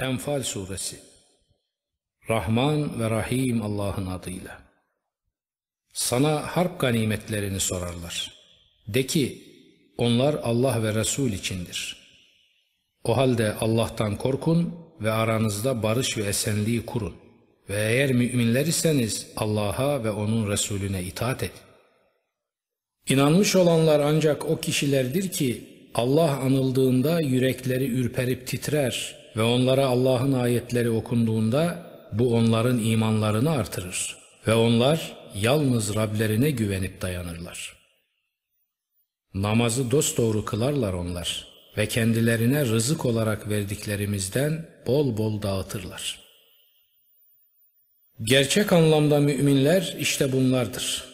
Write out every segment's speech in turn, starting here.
Enfal Suresi Rahman ve Rahim Allah'ın adıyla. Sana harp ganimetlerini sorarlar. De ki, onlar Allah ve Resul içindir. O halde Allah'tan korkun ve aranızda barış ve esenliği kurun. Ve eğer müminler iseniz Allah'a ve O'nun Resulüne itaat edin. İnanmış olanlar ancak o kişilerdir ki Allah anıldığında yürekleri ürperip titrer ve onlara Allah'ın ayetleri okunduğunda bu onların imanlarını artırır ve onlar yalnız Rablerine güvenip dayanırlar. Namazı dosdoğru kılarlar onlar ve kendilerine rızık olarak verdiklerimizden bol bol dağıtırlar. Gerçek anlamda müminler işte bunlardır.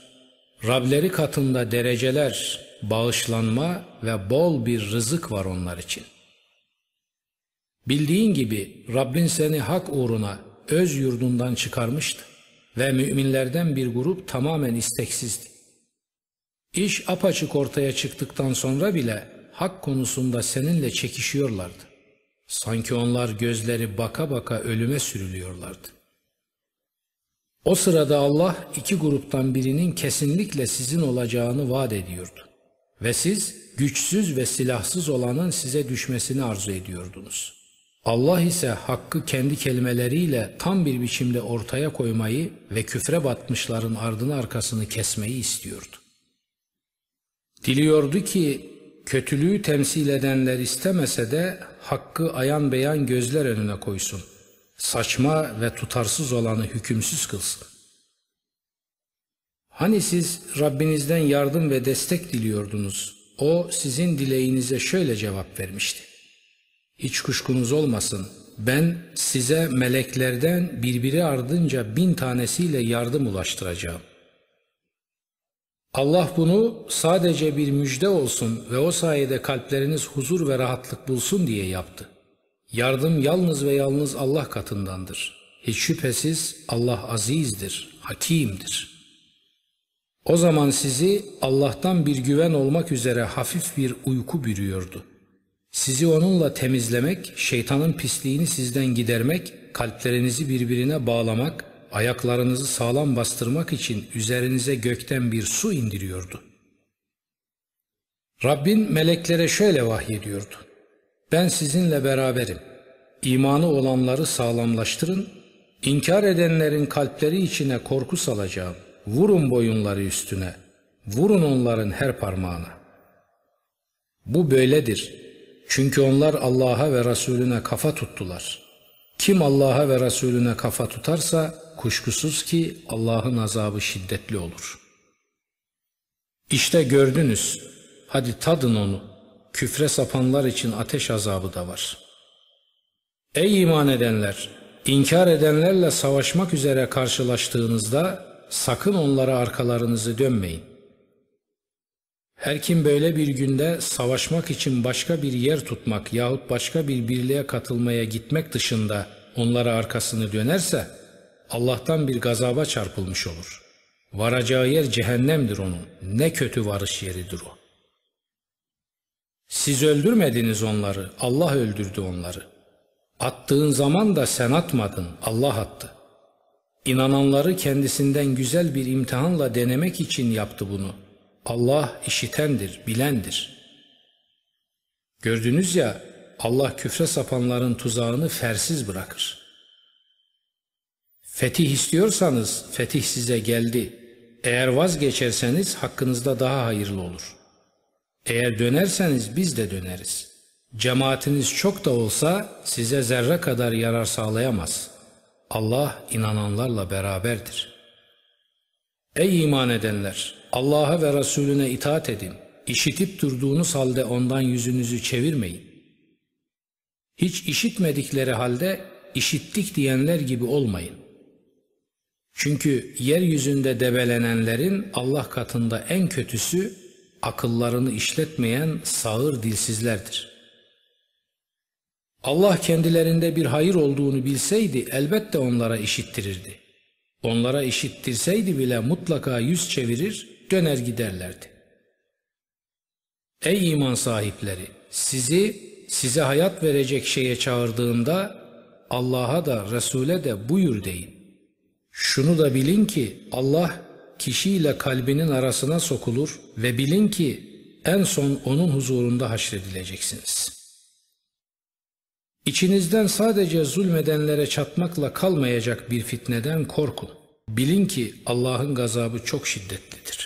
Rableri katında dereceler, bağışlanma ve bol bir rızık var onlar için. Bildiğin gibi Rabbin seni hak uğruna öz yurdundan çıkarmıştı ve müminlerden bir grup tamamen isteksizdi. İş apaçık ortaya çıktıktan sonra bile hak konusunda seninle çekişiyorlardı. Sanki onlar gözleri baka baka ölüme sürülüyorlardı. O sırada Allah iki gruptan birinin kesinlikle sizin olacağını vaat ediyordu. Ve siz güçsüz ve silahsız olanın size düşmesini arzu ediyordunuz. Allah ise hakkı kendi kelimeleriyle tam bir biçimde ortaya koymayı ve küfre batmışların ardını arkasını kesmeyi istiyordu. Diliyordu ki kötülüğü temsil edenler istemese de hakkı ayan beyan gözler önüne koysun. Saçma ve tutarsız olanı hükümsüz kılsın. Hani siz Rabbinizden yardım ve destek diliyordunuz. O sizin dileğinize şöyle cevap vermişti. Hiç kuşkunuz olmasın. Ben size meleklerden birbiri ardınca bin tanesiyle yardım ulaştıracağım. Allah bunu sadece bir müjde olsun ve o sayede kalpleriniz huzur ve rahatlık bulsun diye yaptı. Yardım yalnız ve yalnız Allah katındandır. Hiç şüphesiz Allah azizdir, hakimdir. O zaman sizi Allah'tan bir güven olmak üzere hafif bir uyku bürüyordu. Sizi onunla temizlemek, şeytanın pisliğini sizden gidermek, kalplerinizi birbirine bağlamak, ayaklarınızı sağlam bastırmak için üzerinize gökten bir su indiriyordu. Rabbin meleklere şöyle vahyediyordu. Ben sizinle beraberim. İmanı olanları sağlamlaştırın, inkar edenlerin kalpleri içine korku salacağım. Vurun boyunları üstüne, vurun onların her parmağına. Bu böyledir. Çünkü onlar Allah'a ve Resulüne kafa tuttular. Kim Allah'a ve Resulüne kafa tutarsa kuşkusuz ki Allah'ın azabı şiddetli olur. İşte gördünüz, hadi tadın onu. Küfre sapanlar için ateş azabı da var. Ey iman edenler! İnkar edenlerle savaşmak üzere karşılaştığınızda sakın onlara arkalarınızı dönmeyin. Her kim böyle bir günde savaşmak için başka bir yer tutmak yahut başka bir birliğe katılmaya gitmek dışında onlara arkasını dönerse Allah'tan bir gazaba çarpılmış olur. Varacağı yer cehennemdir onun. Ne kötü varış yeridir o. Siz öldürmediniz onları, Allah öldürdü onları. Attığın zaman da sen atmadın, Allah attı. İnananları kendisinden güzel bir imtihanla denemek için yaptı bunu. Allah işitendir, bilendir. Gördünüz ya Allah küfre sapanların tuzağını fersiz bırakır. Fetih istiyorsanız fetih size geldi. Eğer vazgeçerseniz hakkınızda daha hayırlı olur. Eğer dönerseniz biz de döneriz. Cemaatiniz çok da olsa size zerre kadar yarar sağlayamaz. Allah inananlarla beraberdir. Ey iman edenler! Allah'a ve Resulüne itaat edin. İşitip durduğunuz halde ondan yüzünüzü çevirmeyin. Hiç işitmedikleri halde işittik diyenler gibi olmayın. Çünkü yeryüzünde debelenenlerin Allah katında en kötüsü akıllarını işletmeyen sağır dilsizlerdir. Allah kendilerinde bir hayır olduğunu bilseydi elbette onlara işittirirdi. Onlara işittirseydi bile mutlaka yüz çevirir, döner giderlerdi. Ey iman sahipleri! Sizi size hayat verecek şeye çağırdığında Allah'a da Resul'e de buyur deyin. Şunu da bilin ki Allah kişiyle kalbinin arasına sokulur ve bilin ki en son onun huzurunda haşredileceksiniz. İçinizden sadece zulmedenlere çatmakla kalmayacak bir fitneden korkun. Bilin ki Allah'ın gazabı çok şiddetlidir.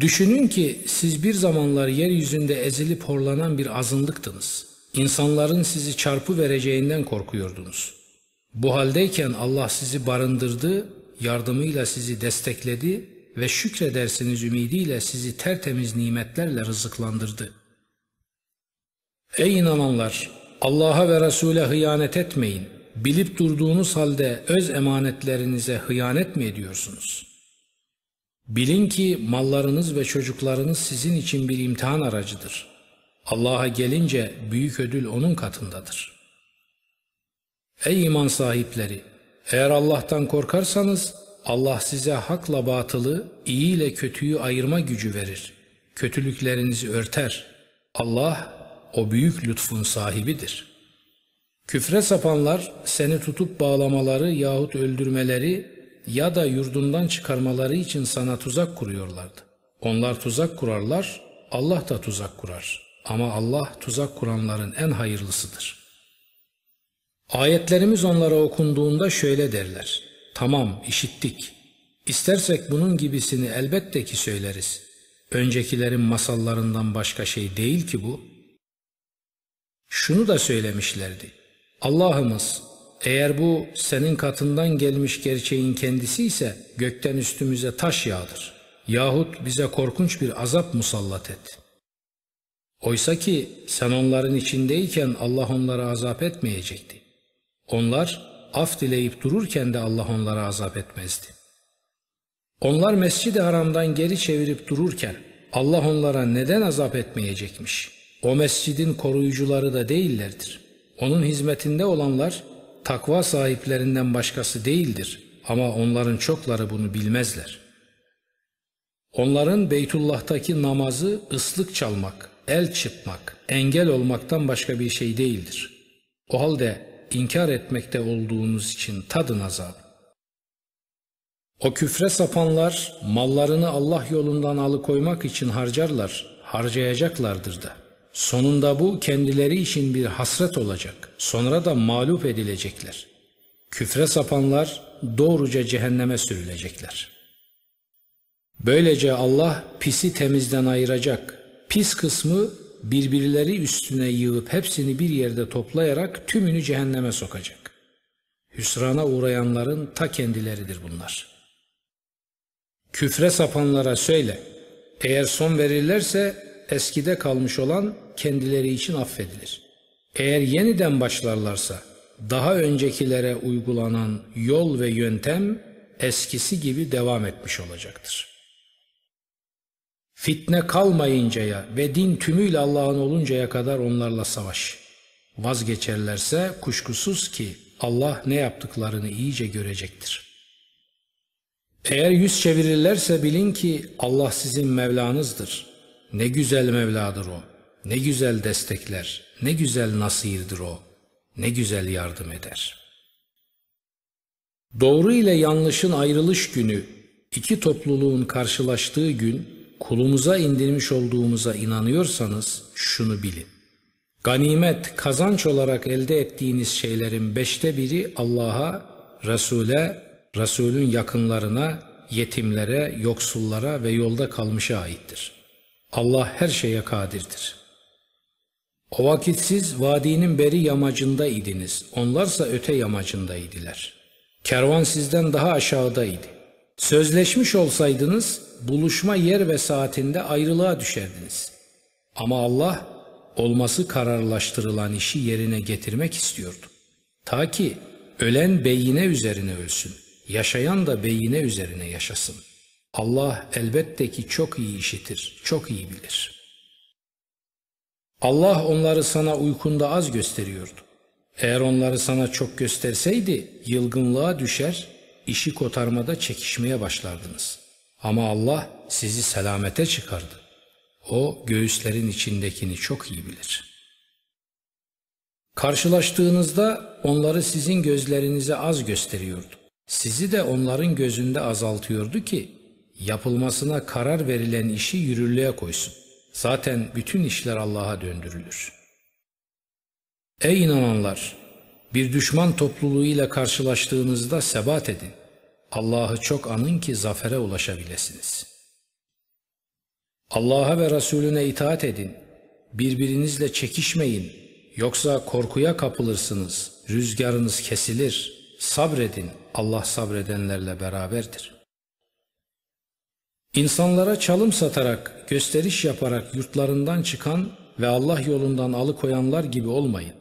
Düşünün ki siz bir zamanlar yeryüzünde ezilip horlanan bir azınlıktınız. İnsanların sizi çarpı vereceğinden korkuyordunuz. Bu haldeyken Allah sizi barındırdı, yardımıyla sizi destekledi ve şükredersiniz ümidiyle sizi tertemiz nimetlerle rızıklandırdı. Ey inananlar! Allah'a ve Resul'e hıyanet etmeyin. Bilip durduğunuz halde öz emanetlerinize hıyanet mi ediyorsunuz? Bilin ki mallarınız ve çocuklarınız sizin için bir imtihan aracıdır. Allah'a gelince büyük ödül onun katındadır. Ey iman sahipleri! Eğer Allah'tan korkarsanız Allah size hakla batılı, iyi ile kötüyü ayırma gücü verir. Kötülüklerinizi örter. Allah o büyük lütfun sahibidir. Küfre sapanlar seni tutup bağlamaları yahut öldürmeleri ya da yurdundan çıkarmaları için sana tuzak kuruyorlardı. Onlar tuzak kurarlar, Allah da tuzak kurar. Ama Allah tuzak kuranların en hayırlısıdır. Ayetlerimiz onlara okunduğunda şöyle derler. Tamam, işittik. İstersek bunun gibisini elbette ki söyleriz. Öncekilerin masallarından başka şey değil ki bu. Şunu da söylemişlerdi. Allah'ımız eğer bu senin katından gelmiş gerçeğin kendisi ise gökten üstümüze taş yağdır. Yahut bize korkunç bir azap musallat et. Oysa ki sen onların içindeyken Allah onlara azap etmeyecekti. Onlar af dileyip dururken de Allah onlara azap etmezdi. Onlar Mescid-i Haram'dan geri çevirip dururken Allah onlara neden azap etmeyecekmiş? O mescidin koruyucuları da değillerdir. Onun hizmetinde olanlar takva sahiplerinden başkası değildir ama onların çokları bunu bilmezler. Onların Beytullah'taki namazı ıslık çalmak, el çıpmak, engel olmaktan başka bir şey değildir. O halde inkar etmekte olduğunuz için tadın azabı. O küfre sapanlar mallarını Allah yolundan alıkoymak için harcarlar, harcayacaklardır da. Sonunda bu kendileri için bir hasret olacak. Sonra da mağlup edilecekler. Küfre sapanlar doğruca cehenneme sürülecekler. Böylece Allah pisi temizden ayıracak. Pis kısmı birbirleri üstüne yığıp hepsini bir yerde toplayarak tümünü cehenneme sokacak. Hüsrana uğrayanların ta kendileridir bunlar. Küfre sapanlara söyle, eğer son verirlerse eskide kalmış olan kendileri için affedilir. Eğer yeniden başlarlarsa daha öncekilere uygulanan yol ve yöntem eskisi gibi devam etmiş olacaktır. Fitne kalmayıncaya ve din tümüyle Allah'ın oluncaya kadar onlarla savaş. Vazgeçerlerse kuşkusuz ki Allah ne yaptıklarını iyice görecektir. Eğer yüz çevirirlerse bilin ki Allah sizin Mevlanızdır. Ne güzel Mevladır o. Ne güzel destekler. Ne güzel nasirdir o. Ne güzel yardım eder. Doğru ile yanlışın ayrılış günü, iki topluluğun karşılaştığı gün kulumuza indirmiş olduğumuza inanıyorsanız şunu bilin. Ganimet, kazanç olarak elde ettiğiniz şeylerin beşte biri Allah'a, Resul'e, Resul'ün yakınlarına, yetimlere, yoksullara ve yolda kalmışa aittir. Allah her şeye kadirdir. O vakit siz vadinin beri yamacında idiniz, onlarsa öte yamacındaydılar. Kervan sizden daha aşağıdaydı. Sözleşmiş olsaydınız buluşma yer ve saatinde ayrılığa düşerdiniz. Ama Allah olması kararlaştırılan işi yerine getirmek istiyordu. Ta ki ölen beyine üzerine ölsün, yaşayan da beyine üzerine yaşasın. Allah elbette ki çok iyi işitir, çok iyi bilir. Allah onları sana uykunda az gösteriyordu. Eğer onları sana çok gösterseydi yılgınlığa düşer, işi kotarmada çekişmeye başlardınız. Ama Allah sizi selamete çıkardı. O göğüslerin içindekini çok iyi bilir. Karşılaştığınızda onları sizin gözlerinize az gösteriyordu. Sizi de onların gözünde azaltıyordu ki yapılmasına karar verilen işi yürürlüğe koysun. Zaten bütün işler Allah'a döndürülür. Ey inananlar! Bir düşman topluluğuyla karşılaştığınızda sebat edin. Allah'ı çok anın ki zafere ulaşabilesiniz. Allah'a ve Resulüne itaat edin. Birbirinizle çekişmeyin. Yoksa korkuya kapılırsınız. Rüzgarınız kesilir. Sabredin. Allah sabredenlerle beraberdir. İnsanlara çalım satarak, gösteriş yaparak yurtlarından çıkan ve Allah yolundan alıkoyanlar gibi olmayın.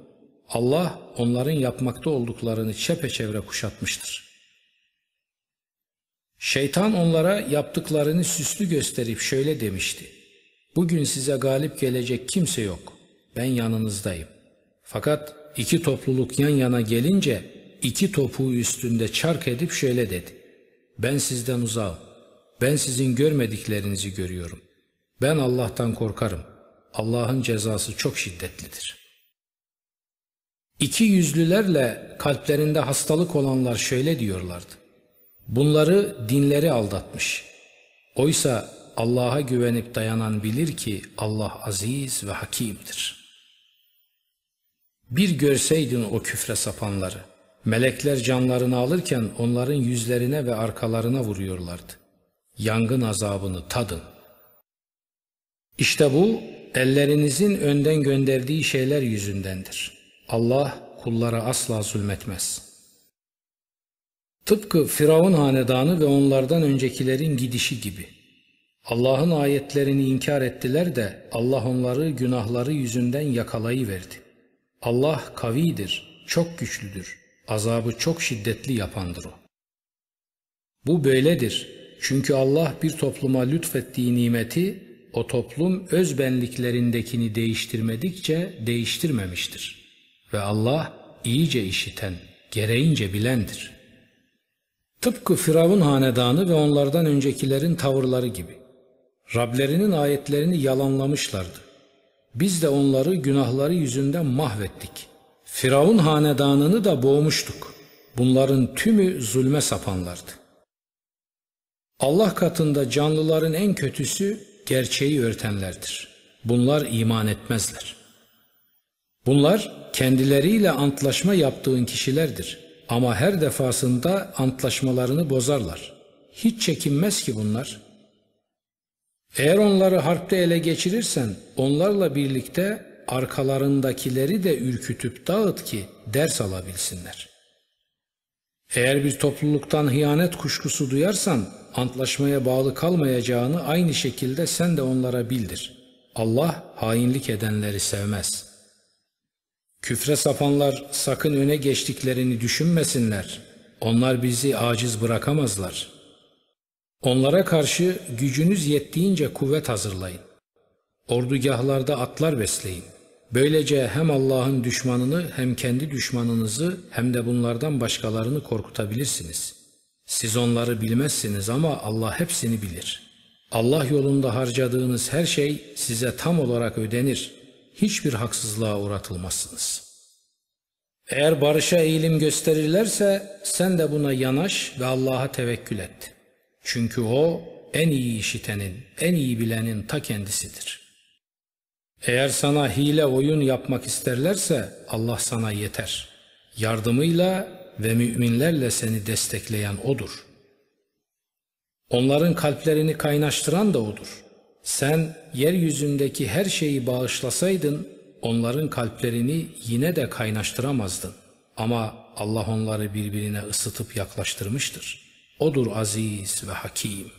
Allah onların yapmakta olduklarını çepeçevre kuşatmıştır. Şeytan onlara yaptıklarını süslü gösterip şöyle demişti. Bugün size galip gelecek kimse yok. Ben yanınızdayım. Fakat iki topluluk yan yana gelince iki topuğu üstünde çark edip şöyle dedi. Ben sizden uzağım. Ben sizin görmediklerinizi görüyorum. Ben Allah'tan korkarım. Allah'ın cezası çok şiddetlidir.'' İki yüzlülerle kalplerinde hastalık olanlar şöyle diyorlardı. Bunları dinleri aldatmış. Oysa Allah'a güvenip dayanan bilir ki Allah aziz ve hakimdir. Bir görseydin o küfre sapanları. Melekler canlarını alırken onların yüzlerine ve arkalarına vuruyorlardı. Yangın azabını tadın. İşte bu ellerinizin önden gönderdiği şeyler yüzündendir.'' Allah kullara asla zulmetmez. Tıpkı Firavun hanedanı ve onlardan öncekilerin gidişi gibi. Allah'ın ayetlerini inkar ettiler de Allah onları günahları yüzünden yakalayıverdi. Allah kavidir, çok güçlüdür, azabı çok şiddetli yapandır o. Bu böyledir. Çünkü Allah bir topluma lütfettiği nimeti o toplum öz benliklerindekini değiştirmedikçe değiştirmemiştir.'' ve Allah iyice işiten, gereğince bilendir. Tıpkı Firavun hanedanı ve onlardan öncekilerin tavırları gibi. Rablerinin ayetlerini yalanlamışlardı. Biz de onları günahları yüzünden mahvettik. Firavun hanedanını da boğmuştuk. Bunların tümü zulme sapanlardı. Allah katında canlıların en kötüsü gerçeği örtenlerdir. Bunlar iman etmezler. Bunlar kendileriyle antlaşma yaptığın kişilerdir. Ama her defasında antlaşmalarını bozarlar. Hiç çekinmez ki bunlar. Eğer onları harpte ele geçirirsen onlarla birlikte arkalarındakileri de ürkütüp dağıt ki ders alabilsinler. Eğer bir topluluktan hıyanet kuşkusu duyarsan antlaşmaya bağlı kalmayacağını aynı şekilde sen de onlara bildir. Allah hainlik edenleri sevmez.'' Küfre sapanlar sakın öne geçtiklerini düşünmesinler. Onlar bizi aciz bırakamazlar. Onlara karşı gücünüz yettiğince kuvvet hazırlayın. Ordugahlarda atlar besleyin. Böylece hem Allah'ın düşmanını hem kendi düşmanınızı hem de bunlardan başkalarını korkutabilirsiniz. Siz onları bilmezsiniz ama Allah hepsini bilir. Allah yolunda harcadığınız her şey size tam olarak ödenir hiçbir haksızlığa uğratılmazsınız. Eğer barışa eğilim gösterirlerse sen de buna yanaş ve Allah'a tevekkül et. Çünkü o en iyi işitenin, en iyi bilenin ta kendisidir. Eğer sana hile oyun yapmak isterlerse Allah sana yeter. Yardımıyla ve müminlerle seni destekleyen O'dur. Onların kalplerini kaynaştıran da O'dur. Sen yeryüzündeki her şeyi bağışlasaydın onların kalplerini yine de kaynaştıramazdın. Ama Allah onları birbirine ısıtıp yaklaştırmıştır. Odur aziz ve hakim.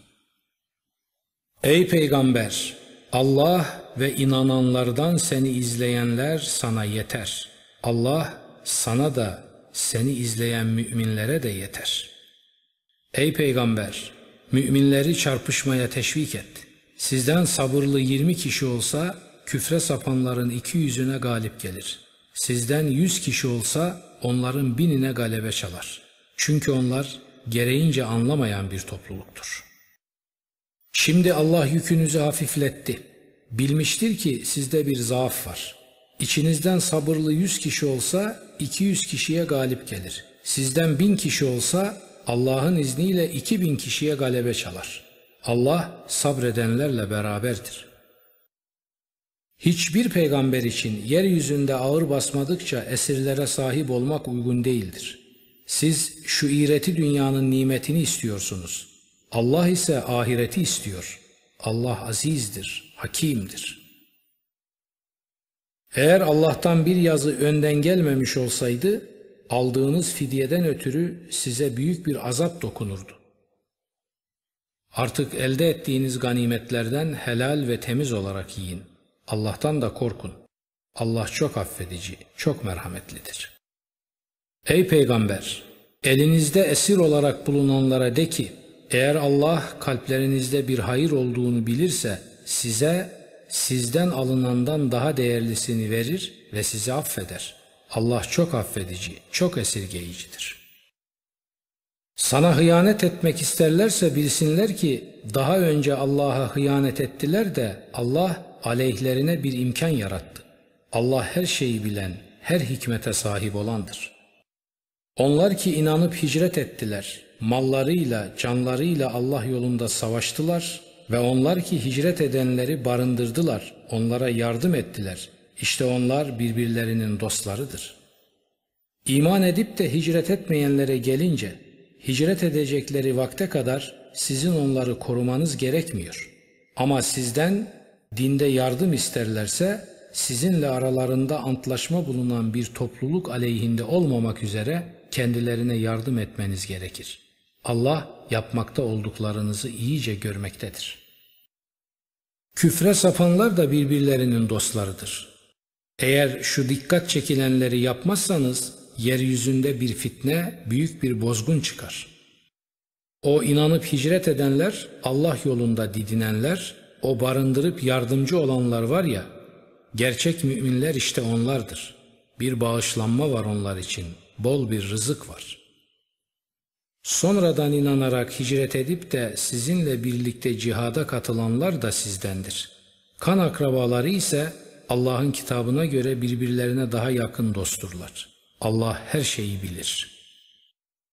Ey peygamber! Allah ve inananlardan seni izleyenler sana yeter. Allah sana da seni izleyen müminlere de yeter. Ey peygamber! Müminleri çarpışmaya teşvik et. Sizden sabırlı yirmi kişi olsa küfre sapanların iki yüzüne galip gelir. Sizden yüz kişi olsa onların binine galebe çalar. Çünkü onlar gereğince anlamayan bir topluluktur. Şimdi Allah yükünüzü hafifletti. Bilmiştir ki sizde bir zaaf var. İçinizden sabırlı yüz kişi olsa 200 kişiye galip gelir. Sizden bin kişi olsa Allah'ın izniyle 2000 kişiye galebe çalar. Allah sabredenlerle beraberdir. Hiçbir peygamber için yeryüzünde ağır basmadıkça esirlere sahip olmak uygun değildir. Siz şu iğreti dünyanın nimetini istiyorsunuz. Allah ise ahireti istiyor. Allah azizdir, hakimdir. Eğer Allah'tan bir yazı önden gelmemiş olsaydı, aldığınız fidyeden ötürü size büyük bir azap dokunurdu. Artık elde ettiğiniz ganimetlerden helal ve temiz olarak yiyin. Allah'tan da korkun. Allah çok affedici, çok merhametlidir. Ey peygamber! Elinizde esir olarak bulunanlara de ki, eğer Allah kalplerinizde bir hayır olduğunu bilirse size sizden alınandan daha değerlisini verir ve sizi affeder. Allah çok affedici, çok esirgeyicidir. Sana hıyanet etmek isterlerse bilsinler ki daha önce Allah'a hıyanet ettiler de Allah aleyhlerine bir imkan yarattı. Allah her şeyi bilen, her hikmete sahip olandır. Onlar ki inanıp hicret ettiler, mallarıyla, canlarıyla Allah yolunda savaştılar ve onlar ki hicret edenleri barındırdılar, onlara yardım ettiler. İşte onlar birbirlerinin dostlarıdır. İman edip de hicret etmeyenlere gelince, hicret edecekleri vakte kadar sizin onları korumanız gerekmiyor. Ama sizden dinde yardım isterlerse sizinle aralarında antlaşma bulunan bir topluluk aleyhinde olmamak üzere kendilerine yardım etmeniz gerekir. Allah yapmakta olduklarınızı iyice görmektedir. Küfre sapanlar da birbirlerinin dostlarıdır. Eğer şu dikkat çekilenleri yapmazsanız yeryüzünde bir fitne, büyük bir bozgun çıkar. O inanıp hicret edenler, Allah yolunda didinenler, o barındırıp yardımcı olanlar var ya, gerçek müminler işte onlardır. Bir bağışlanma var onlar için, bol bir rızık var. Sonradan inanarak hicret edip de sizinle birlikte cihada katılanlar da sizdendir. Kan akrabaları ise Allah'ın kitabına göre birbirlerine daha yakın dostturlar. Allah her şeyi bilir.''